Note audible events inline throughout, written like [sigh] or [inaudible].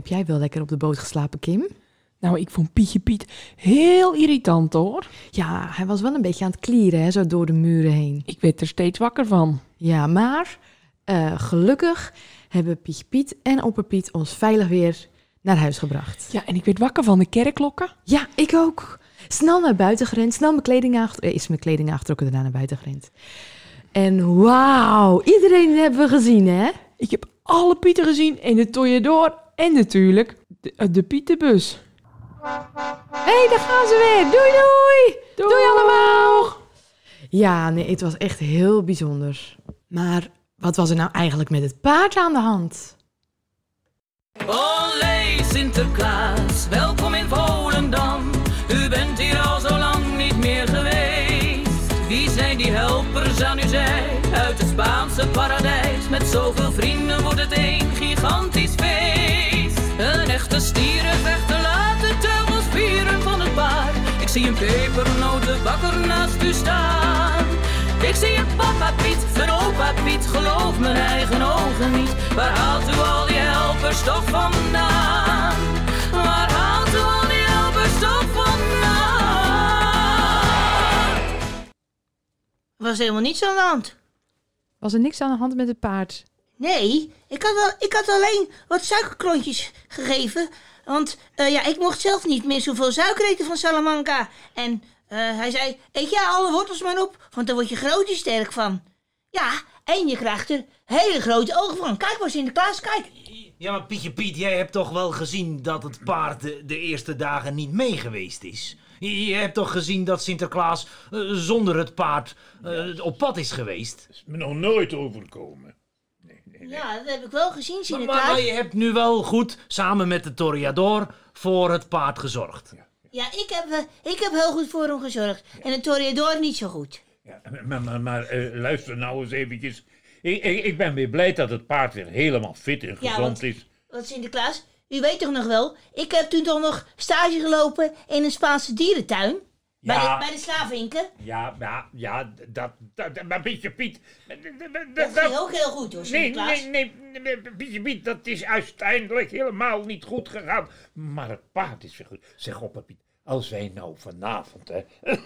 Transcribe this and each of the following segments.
Heb jij wel lekker op de boot geslapen, Kim? Nou, ik vond Pietje Piet heel irritant hoor. Ja, hij was wel een beetje aan het klieren, hè, zo door de muren heen. Ik werd er steeds wakker van. Ja, maar eh, gelukkig hebben Pietje Piet en Opper Piet ons veilig weer naar huis gebracht. Ja, en ik werd wakker van de kerkklokken. Ja, ik ook. Snel naar buiten gerend, snel mijn kleding achter... eh, is mijn kleding aangetrokken, daarna naar buiten gerend. En wauw, iedereen hebben we gezien, hè? Ik heb alle Pieten gezien en de Toreador en natuurlijk de, eh, de Pietenbus. Hé, hey, daar gaan ze weer. Doei, doei. Doei, allemaal. Ja, nee, het was echt heel bijzonder. Maar wat was er nou eigenlijk met het paard aan de hand? Olé Sinterklaas, welkom in Volendam. U bent hier al zo lang niet meer geweest. Wie zijn die helpers aan uw zij? Uit het Spaanse paradijs. Met zoveel vrienden zie een pepernotenbakker naast u staan. Ik zie een papa Piet, een opa Piet, geloof mijn eigen ogen niet. Waar haalt u al die helpers toch vandaan? Waar haalt u al die helpers toch vandaan? was helemaal niets aan de hand. Was er niks aan de hand met het paard? Nee, ik had, al, ik had alleen wat suikerklontjes gegeven. Want eh, ja, ik mocht zelf niet meer zoveel suiker eten van Salamanca. En eh, hij zei, eet jij alle wortels maar op, want daar word je groot en sterk van. Ja, en je krijgt er hele grote ogen van. Kijk maar Sinterklaas, kijk. Ja, maar Pietje Piet, jij hebt toch wel gezien dat het paard de, de eerste dagen niet mee geweest is? Je, hebt toch gezien dat Sinterklaas eh, zonder het paard op pad is geweest? is me nog nooit overkomen. Nee. Ja, dat heb ik wel gezien, Maar, Sinterklaas. maar, maar je hebt nu wel goed, samen met de Toreador, voor het paard gezorgd. Ja, ik heb, eh, ik heb heel goed voor hem gezorgd. En de Toreador niet zo goed. Ja, maar maar, maar eh, luister nou eens eventjes. Ik, ik, ik ben weer blij dat het paard weer helemaal fit en Ja, gezond want- is. Wat Sinterklaas, u weet toch nog wel? Ik heb toen toch nog stage gelopen in een Spaanse dierentuin. Bij, de, bij de slavinken. Ja, ja, ja, dat, dat, maar Pietje Piet... Dat, Dat ging ook heel goed hoor, Nee, nee, nee, nee, Pietje Piet, dat is uiteindelijk helemaal niet goed gegaan. Maar het paard is weer goed. Zeg op, Piet, als wij nou vanavond, hè... [laughs]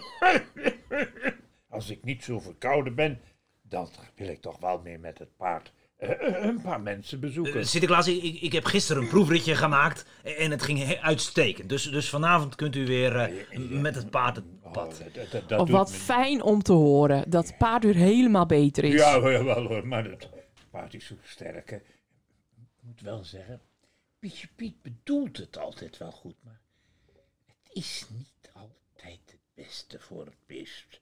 als ik niet zo verkouden ben, dan wil ik toch wel mee met het paard een paar mensen bezoeken. Eh, Sinterklaas, ik, ik- heb gisteren een proefritje gemaakt en het ging uitstekend. Dus, dus vanavond kunt u weer eh, met het paard het Oh, pad. dat- dat- dat Of doet wat me- fijn om te horen dat het paard weer helemaal beter is. Ja, wel, wel hoor, maar het paard is zo sterk. hè. Ik moet wel zeggen, Pietje Piet bedoelt het altijd wel goed, maar het is niet altijd het beste voor het beest.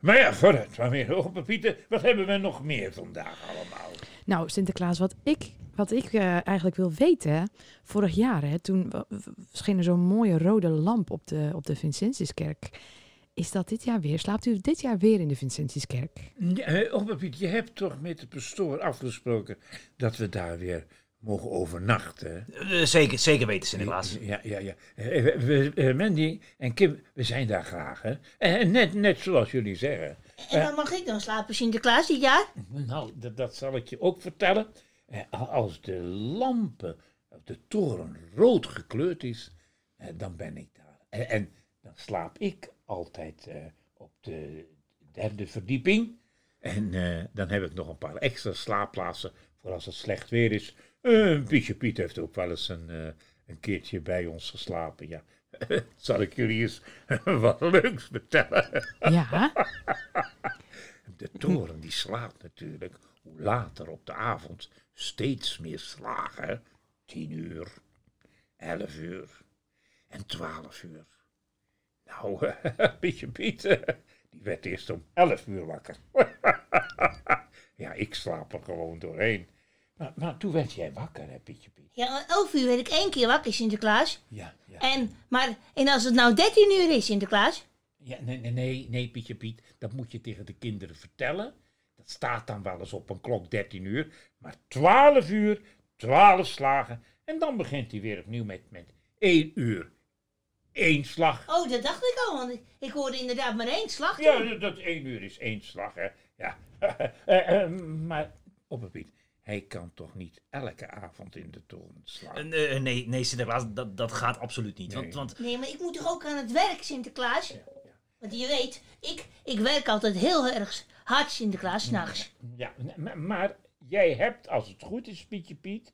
Maar ja, vooruit, maar weer open Pieter. Wat hebben we nog meer vandaag allemaal? Nou, Sinterklaas, wat ik, wat ik eh, eigenlijk wil weten... Vorig jaar, hè, toen scheen er zo'n mooie rode lamp op de, op de Vincentiuskerk. Is dat dit jaar weer? Slaapt u dit jaar weer in de Vincentiuskerk? Ja, eh, opa Piet, je hebt toch met de pastoor afgesproken dat we daar weer mogen overnachten? Eh, zeker, zeker weten, Sinterklaas. Ja, ja, ja. Eh, eh, Mandy en Kim, we zijn daar graag, hè? En net, net zoals jullie zeggen. En waar mag ik dan slapen, Sinterklaas, dit jaar? Nou, dat, dat zal ik je ook vertellen. Als de lampen op de toren rood gekleurd is, dan ben ik daar. En, en dan slaap ik altijd eh, op de derde verdieping. En eh, dan heb ik nog een paar extra slaapplaatsen voor als het slecht weer is. Eh, Pietje Piet heeft ook wel eens een, eh, een keertje bij ons geslapen, ja. [laughs] Zal ik jullie eens [laughs] wat leuks vertellen? Ja, [laughs] De toren die slaat natuurlijk, hoe later op de avond, steeds meer slagen. Tien uur, elf uur en twaalf uur. Nou, Pietje Piet, die werd eerst om elf uur wakker. Ja, ik slaap er gewoon doorheen. Maar, maar toen werd jij wakker, hè, Pietje Piet? Ja, om elf uur werd ik één keer wakker, Sinterklaas. Ja, ja. En, maar, en als het nou 13 uur is, Sinterklaas? Ja, nee, nee, nee, nee, Pietje Piet, dat moet je tegen de kinderen vertellen. Dat staat dan wel eens op een klok 13 uur, maar 12 uur, 12 slagen. En dan begint hij weer opnieuw met, met 1 uur, 1 slag. Oh, dat dacht ik al, want ik, ik hoorde inderdaad maar één slag Ja, toen. dat- dat 1 uur is 1 slag, hè. Ja. [laughs] Eh, eh, maar, Opper Piet, hij kan toch niet elke avond in de toren slapen? Eh, eh, nee, nee, Sinterklaas, dat, dat gaat absoluut niet. Nee. Want, want Nee, maar ik moet toch ook aan het werk, Sinterklaas? Want je weet, ik, ik werk altijd heel erg hard, Sinterklaas, s'nachts. Ja, maar, maar jij hebt, als het goed is, Pietje Piet,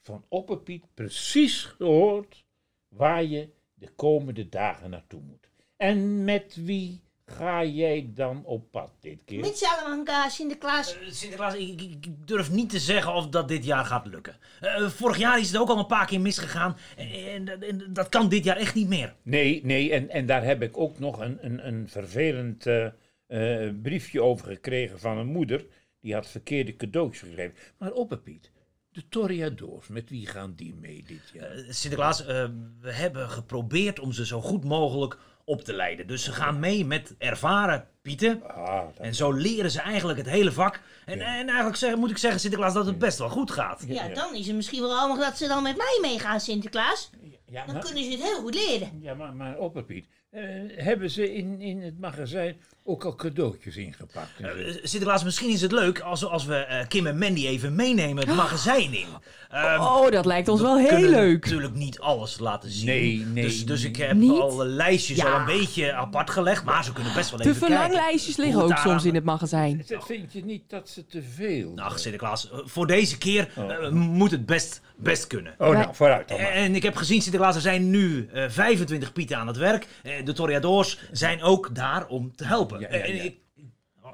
van Opperpiet precies gehoord waar je de komende dagen naartoe moet. En met wie ga jij dan op pad dit keer? Met Salamanca, Sinterklaas. eh, Sinterklaas, ik, ik, ik durf niet te zeggen of dat dit jaar gaat lukken. Eh, vorig jaar is het ook al een paar keer misgegaan. En, en, en dat kan dit jaar echt niet meer. Nee, nee, en, en daar heb ik ook nog een, een, een vervelend eh, eh, briefje over gekregen van een moeder. Die had verkeerde cadeautjes gegeven. Maar Opperpiet, de Toriadoors, met wie gaan die mee dit jaar? Eh, Sinterklaas, eh, we hebben geprobeerd om ze zo goed mogelijk op te leiden. Dus ze gaan mee met ervaren Pieten. Ah, dat- En zo leren ze eigenlijk het hele vak. En, en eigenlijk zeg, moet ik zeggen, Sinterklaas, dat het best wel goed gaat. Ja, dan is het misschien wel handig dat ze dan met mij meegaan, Sinterklaas. ja, Dan maar, kunnen ze het heel goed leren. ja, maar, maar Opperpiet, eh, hebben ze in, in het magazijn ook al cadeautjes ingepakt? Eh, Sinterklaas, misschien is het leuk als, als we eh, Kim en Mandy even meenemen het magazijn in. Ehm, Oh, dat lijkt ons wel we heel kunnen leuk. natuurlijk niet alles laten zien. Nee, nee, Dus, dus ik heb Niet? al lijstjes Ja. al een beetje apart gelegd, maar ze kunnen best wel De even kijken. verlanglijstjes liggen hoe ook soms in het magazijn. Vind je niet dat ze te veel... Ach, Sinterklaas, voor deze keer eh, moet het best, best kunnen. oh, nou, vooruit dan maar. En ik heb gezien, Sinterklaas, er zijn nu eh, 25 pieten aan het werk. Eh, de Toriadors zijn ook daar om te helpen. Ja, ja, Eh, ja. ik-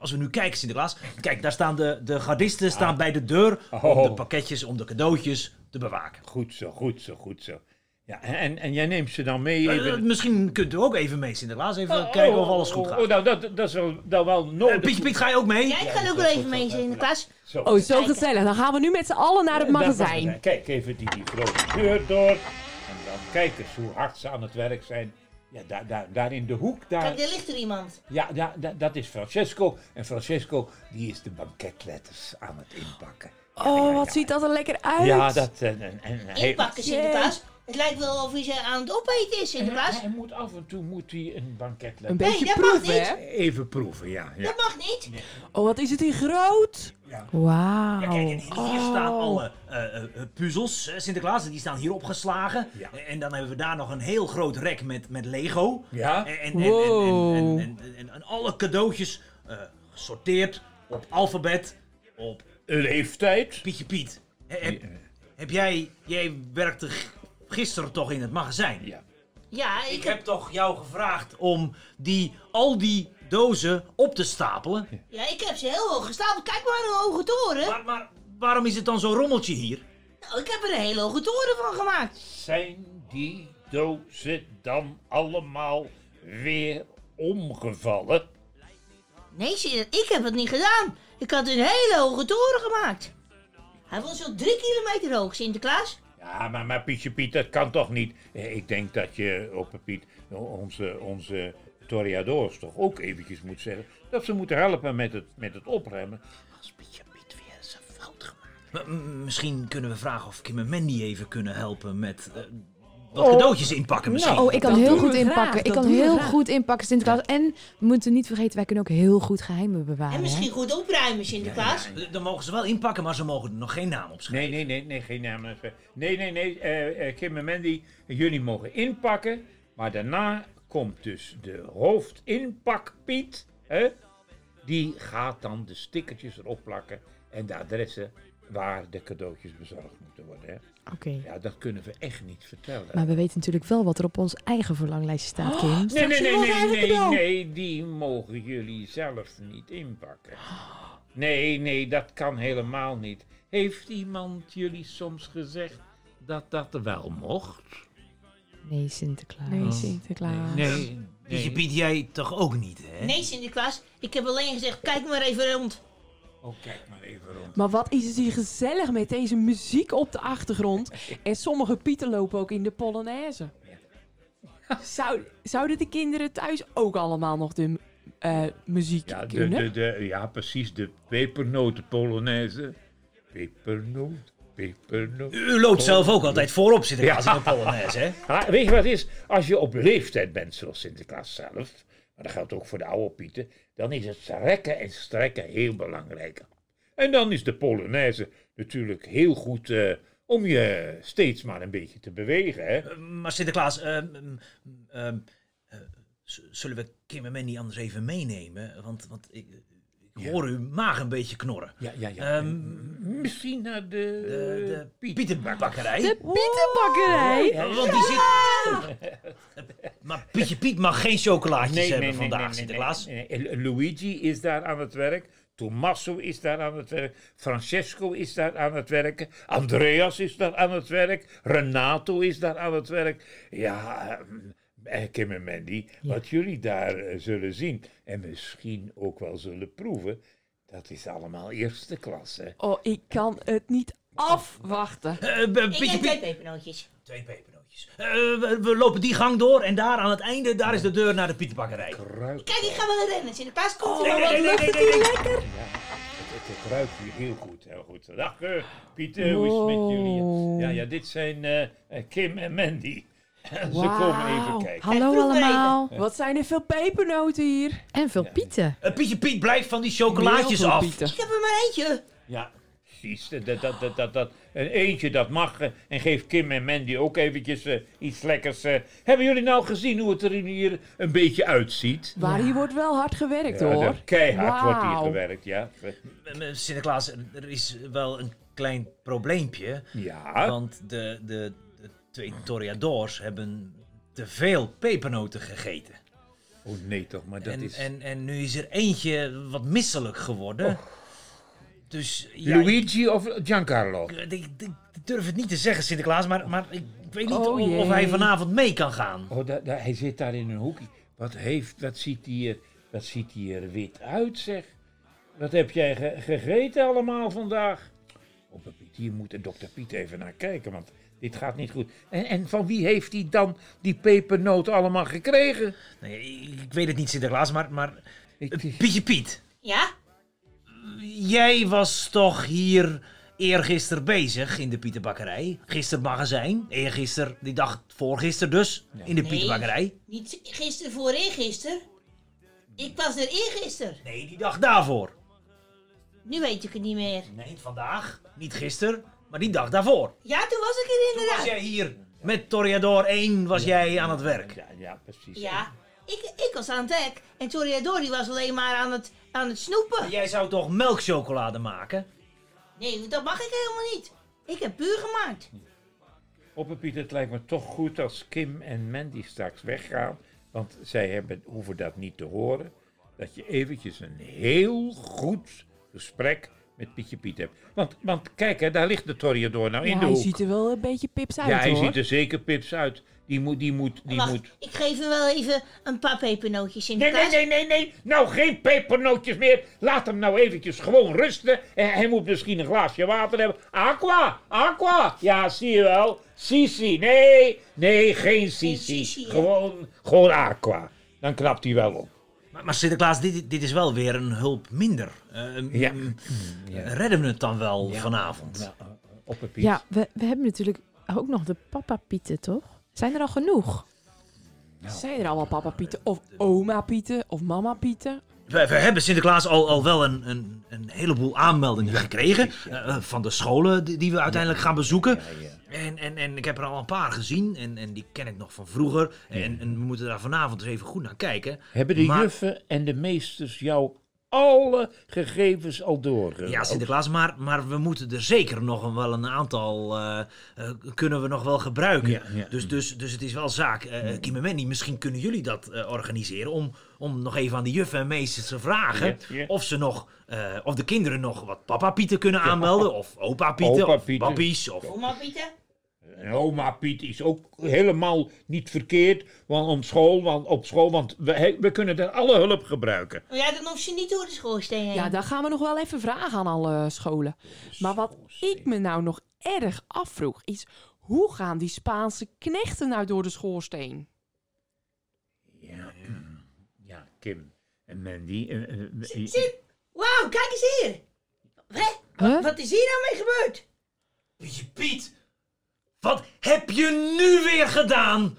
als we nu kijken, Sinterklaas. Kijk, daar staan de, de gardisten staan bij de deur om Oh. de pakketjes, om de cadeautjes te bewaken. Goed zo, goed zo, goed zo. Ja, en, en jij neemt ze dan mee Eh, even... misschien kunt u ook even mee, Sinterklaas. Even kijken of alles goed Oh, gaat. oh, nou, dat, dat is wel, dat wel Eh, nodig. Pietje Piet, ga je ook mee? Ja, ik ga ook wel even mee, Sinterklaas. Zo. Oh, zo gezellig. Dan gaan we nu met z'n allen naar het magazijn. Kijk even die, die grote deur door. En dan kijk eens hoe hard ze aan het werk zijn. Ja, daar, daar, daar in de hoek, daar, Kijk, daar ligt er iemand. ja, daar, daar- dat is Francesco. En Francesco, die is de banketletters aan het inpakken. Oh, wat ziet dat er lekker uit. Ja, dat... En, en, en Inpakken, Sinterklaas. Het lijkt wel of hij ze aan het opeten is, Sinterklaas. hij moet af en toe moet hij een banketletter Een beetje dat mag proeven, niet. hè? even proeven, ja. ja. Dat mag niet. Oh, wat is het hier groot. Wauw. Ja, kijk, en hier Oh. staan alle eh, eh, eh, puzzels, eh, Sinterklaas, die staan hier opgeslagen. Ja. En dan hebben we daar nog een heel groot rek met, met Lego. Ja? En, en, en, Wow. en, en, en, en- en alle cadeautjes eh, gesorteerd op alfabet, op Een leeftijd. Pietje Piet. He- Heb, heb jij, jij werkte gisteren toch in het magazijn? Ja. Ja, ik Ik heb... heb toch jou gevraagd om die, al die dozen op te stapelen. Ja, ik heb ze heel hoog gestapeld. Kijk maar een hoge toren. Maar, maar waarom is het dan zo'n rommeltje hier? Nou, ik heb er een hele hoge toren van gemaakt. Zijn die dozen dan allemaal weer omgevallen? Nee, ik heb het niet gedaan. Ik had een hele hoge toren gemaakt. Hij was zo'n drie kilometer hoog, Sinterklaas. Ja, maar, maar Pietje Piet, dat kan toch niet? Eh, Ik denk dat je, Oppe Piet, onze, onze Toriadors toch ook eventjes moet zeggen... dat ze moeten helpen met het, met het opruimen. Als Pietje Piet weer een fout gemaakt. misschien kunnen we vragen of Kim en Mandy even kunnen helpen met eh, wat cadeautjes inpakken misschien. Oh, ik kan Dat heel goed inpakken. graag, Ik dat kan heel graag. goed inpakken, Sinterklaas. En we moeten niet vergeten, wij kunnen ook heel goed geheimen bewaren. En hè? misschien goed opruimen, Sinterklaas. Dan mogen ze wel inpakken, maar ze mogen er nog geen naam op schrijven. Nee, nee, nee, nee, geen naam. Nee, nee, nee, eh, eh, Kim en Mandy, jullie mogen inpakken. Maar daarna komt dus de hoofdinpak Piet. Hè? Die gaat dan de stickertjes erop plakken en de adressen waar de cadeautjes bezorgd moeten worden. Hè? Oké. Ja, dat kunnen we echt niet vertellen. Maar we weten natuurlijk wel wat er op ons eigen verlanglijstje staat, Kim. Nee, nee, nee, nee, nee, nee, die mogen jullie zelf niet inpakken. Nee, nee, dat kan helemaal niet. Heeft iemand jullie soms gezegd dat dat wel mocht? Nee, Sinterklaas. Nee, Sinterklaas. Nee, Pietje nee. Piet, jij toch ook niet, hè? Nee, Sinterklaas. Ik heb alleen gezegd, kijk maar even rond. Oh, kijk maar even rond. Maar wat is het hier gezellig met deze muziek op de achtergrond. [laughs] En sommige pieten lopen ook in de Polonaise. Zou, zouden de kinderen thuis ook allemaal nog de eh, muziek Ja, de, kunnen? de, de, ja, precies, de pepernoten Polonaise. Pepernoot, pepernoot. U loopt zelf ook altijd voorop, Sinterklaas, [laughs] in de Polonaise, hè? Ah, weet je wat het is? Als je op leeftijd bent, zoals Sinterklaas zelf, dat geldt ook voor de oude Pieten, dan is het rekken en strekken heel belangrijk. En dan is de Polonaise natuurlijk heel goed eh, om je steeds maar een beetje te bewegen. Hè? Eh, Maar Sinterklaas, eh, zullen we Kim en Mandy anders even meenemen? Want, want ik, ik Ja. hoor uw maag een beetje knorren. Ja, ja, ja. Ehm, Misschien naar de, De, de Piet- Pietenbakkerij. De Pietenbakkerij. Ja, Want die zit... [laughs] maar Pietje Piet mag geen chocolaatjes hebben vandaag, Sinterklaas. nee, nee. Luigi is daar aan het werk. Tommaso is daar aan het werk. Francesco is daar aan het werken. Andreas is daar aan het werk. Renato is daar aan het werk. Ja, eh, Kim en Mandy, wat jullie daar eh, zullen zien en misschien ook wel zullen proeven, dat is allemaal eerste klasse. Oh, ik kan het niet afwachten. B- Ik heb twee Piet... pepernootjes. Twee pepernootjes. Eh, we, we lopen die gang door en daar aan het einde, daar is de deur naar de Pietenbakkerij. Kruik, Kijk, ik ga wel rennen. Sinterklaas komt Nee, er nee, wel. nee, nee, nee, nee, nee. het, het ruikt hier heel goed, heel goed. Dag Pieter, hoe is het met jullie? Ja, ja, dit zijn Kim en Mandy. [laughs] Ze komen even kijken. Hallo allemaal. Wat zijn er veel pepernoten hier. En veel pieten. Eh, Pietje Piet, blijf van die chocolaatjes af. pieten. Ik heb er maar eentje. Ja, precies. Dat, dat, dat, dat, dat, een eentje, dat mag. eh, En geef Kim en Mandy ook eventjes eh, iets lekkers. eh. Hebben jullie nou gezien hoe het er hier een beetje uitziet? Maar hier wordt wel hard gewerkt Ja, hoor. keihard wordt hier Wauw. gewerkt, ja. Sinterklaas, er is wel een klein probleempje. Ja, Want de, de twee Toreadors hebben te veel pepernoten gegeten. oh nee toch, maar dat En, is... en, en nu is er eentje wat misselijk geworden. Dus ja, Luigi of Giancarlo? ik, ik- ik durf het niet te zeggen, Sinterklaas, maar, maar ik weet niet Oh, of, of hij vanavond mee kan gaan. Oh, da- da- hij zit daar in een hoekje. Wat, heeft, wat, ziet hij er, wat ziet hij er wit uit, zeg? Wat heb jij ge- gegeten allemaal vandaag? Oh, Piet, hier moet de dokter Piet even naar kijken, want dit gaat niet goed. En, en van wie heeft hij dan die pepernoot allemaal gekregen? Nee, ik, ik weet het niet, Sinterklaas, maar, maar Ik, eh, Pietje Piet, Ja? jij was toch hier eergisteren bezig in de Pieterbakkerij? Gisteren magazijn, eergisteren, die dag voorgisteren dus, in de Nee. Pieterbakkerij. Niet gisteren voor eergisteren. Ik was er eergisteren. Nee, die dag daarvoor. Nu weet ik het niet meer. Nee, niet vandaag, niet gisteren, maar die dag daarvoor. Ja, toen was ik er Toen was inderdaad. jij hier met Toreador 1 was jij aan het werk. ja, ja, precies. Ja, ik, ik was aan het werk. En Toreador die was alleen maar aan het, aan het snoepen. Jij zou toch melkchocolade maken? Nee, dat mag ik helemaal niet. Ik heb puur gemaakt. Opperpiet, het lijkt me toch goed als Kim en Mandy straks weggaan. Want zij hebben, hoeven dat niet te horen. Dat je eventjes een heel goed gesprek met Pietje Piet hebt. Want, want kijk, hè, daar ligt de Toreador nou in Ja, de hij hoek. ziet er wel een beetje pips uit ja, hij hoor. ziet er zeker pips uit. Die moet, die moet, die Wacht, moet... ik geef hem wel even een paar pepernootjes in de Nee, nee, nee, nee, nee. Nou, geen pepernootjes meer. Laat hem nou eventjes gewoon rusten. En hij moet misschien een glaasje water hebben. Aqua, aqua. Ja, zie je wel. Sisi. Nee, nee, geen sisi. Sisi, hè? Gewoon, gewoon aqua. Dan knapt hij wel op. Maar, maar Sinterklaas, dit, dit is wel weer een hulp minder. Eh, Ja. mm, Redden we het dan wel vanavond? Nou, uh, op. Ja, we, we hebben natuurlijk ook nog de papa pieten, toch? Zijn er al genoeg? Zijn er allemaal papa pieten of oma pieten of mama pieten? We, we hebben Sinterklaas al, al wel een, een, een heleboel aanmeldingen gekregen. eh, van de scholen die, die we uiteindelijk gaan bezoeken. En, en, en ik heb er al een paar gezien. En, en die ken ik nog van vroeger. En, en we moeten daar vanavond eens even goed naar kijken. Hebben de Maar- juffen en de meesters jou alle gegevens al doorgegeven? Ja, Sinterklaas, maar, maar we moeten er zeker nog een, wel een aantal eh, eh, kunnen we nog wel gebruiken. Ja, ja. Dus, dus, dus het is wel zaak. eh Kim en Mandy, misschien kunnen jullie dat organiseren om, om nog even aan de juffen en meesters te vragen of ze nog, eh, of de kinderen nog wat papa Pieten kunnen aanmelden of opa Pieten Opa of babbies of Oma Pieter? En oma Piet is ook helemaal niet verkeerd want op school, want, op school, want we, we kunnen daar alle hulp gebruiken. Oh ja, dan hoeft ze niet door de schoorsteen heen. Ja, daar gaan we nog wel even vragen aan alle scholen. Maar wat ik me nou nog erg afvroeg is... hoe gaan die Spaanse knechten nou door de schoorsteen? Ja, ja Kim en Mandy. Zit. Wauw, kijk eens hier. Hè? Huh? Wat is hier nou mee gebeurd? Pietje Piet, wat heb je nu weer gedaan?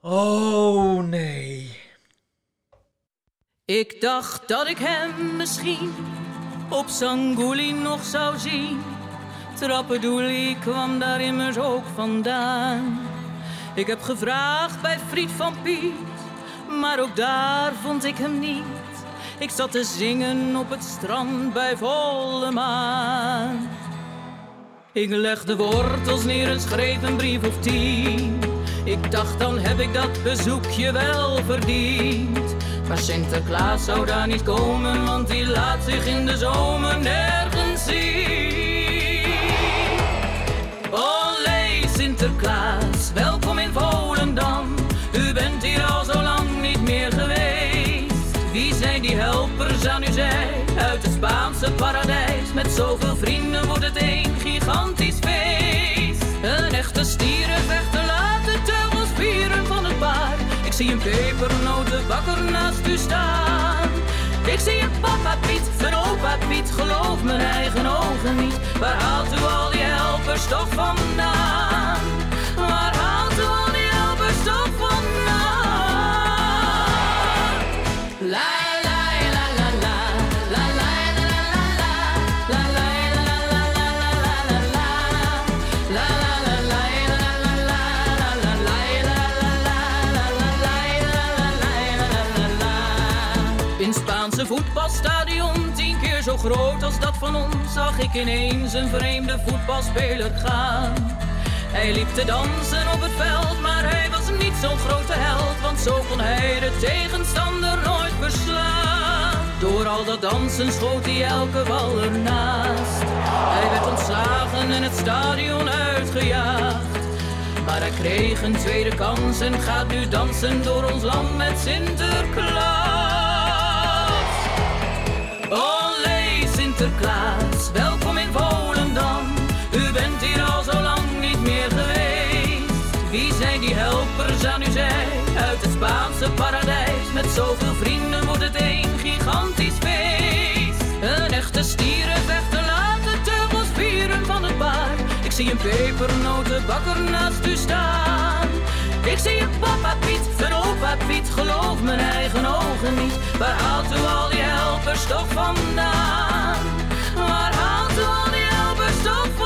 Oh nee. Ik dacht dat ik hem misschien op Sangouli nog zou zien. Trappedoelie kwam daar immers ook vandaan. Ik heb gevraagd bij Friet van Piet, maar ook daar vond ik hem niet. Ik zat te zingen op het strand bij volle maan. Ik legde wortels neer en schreef een brief of tien. Ik dacht dan heb ik dat bezoekje wel verdiend. Maar Sinterklaas zou daar niet komen, want die laat zich in de zomer nergens zien. Olé Sinterklaas, welkom Spaanse paradijs? Met zoveel vrienden wordt het een gigantisch feest. Een echte stierenvechter laat de teugels vieren van het paard. Ik zie een pepernotenbakker naast u staan. Ik zie een papa Piet, een opa Piet, geloof mijn eigen ogen niet. Waar haalt u al die helpers toch vandaan? Groot als dat van ons, zag ik ineens een vreemde voetbalspeler gaan. Hij liep te dansen op het veld, maar hij was niet zo'n grote held, want zo kon hij de tegenstander nooit verslaan. Door al dat dansen schoot hij elke bal ernaast. Hij werd ontslagen en het stadion uitgejaagd. Maar hij kreeg een tweede kans en gaat nu dansen door ons land met Sinterklaas. Welkom in Volendam. U bent hier al zo lang niet meer geweest. Wie zijn die helpers aan uw zij uit het Spaanse paradijs? Met zoveel vrienden wordt het een gigantisch feest. Een echte stierenvechter laat de teugels vieren van het paard. Ik zie een pepernotenbakker naast u staan. Ik zie een papa Piet, een opa Piet, geloof mijn eigen ogen niet. Waar haalt u al die helpers toch vandaan? Maar al dol je al bestop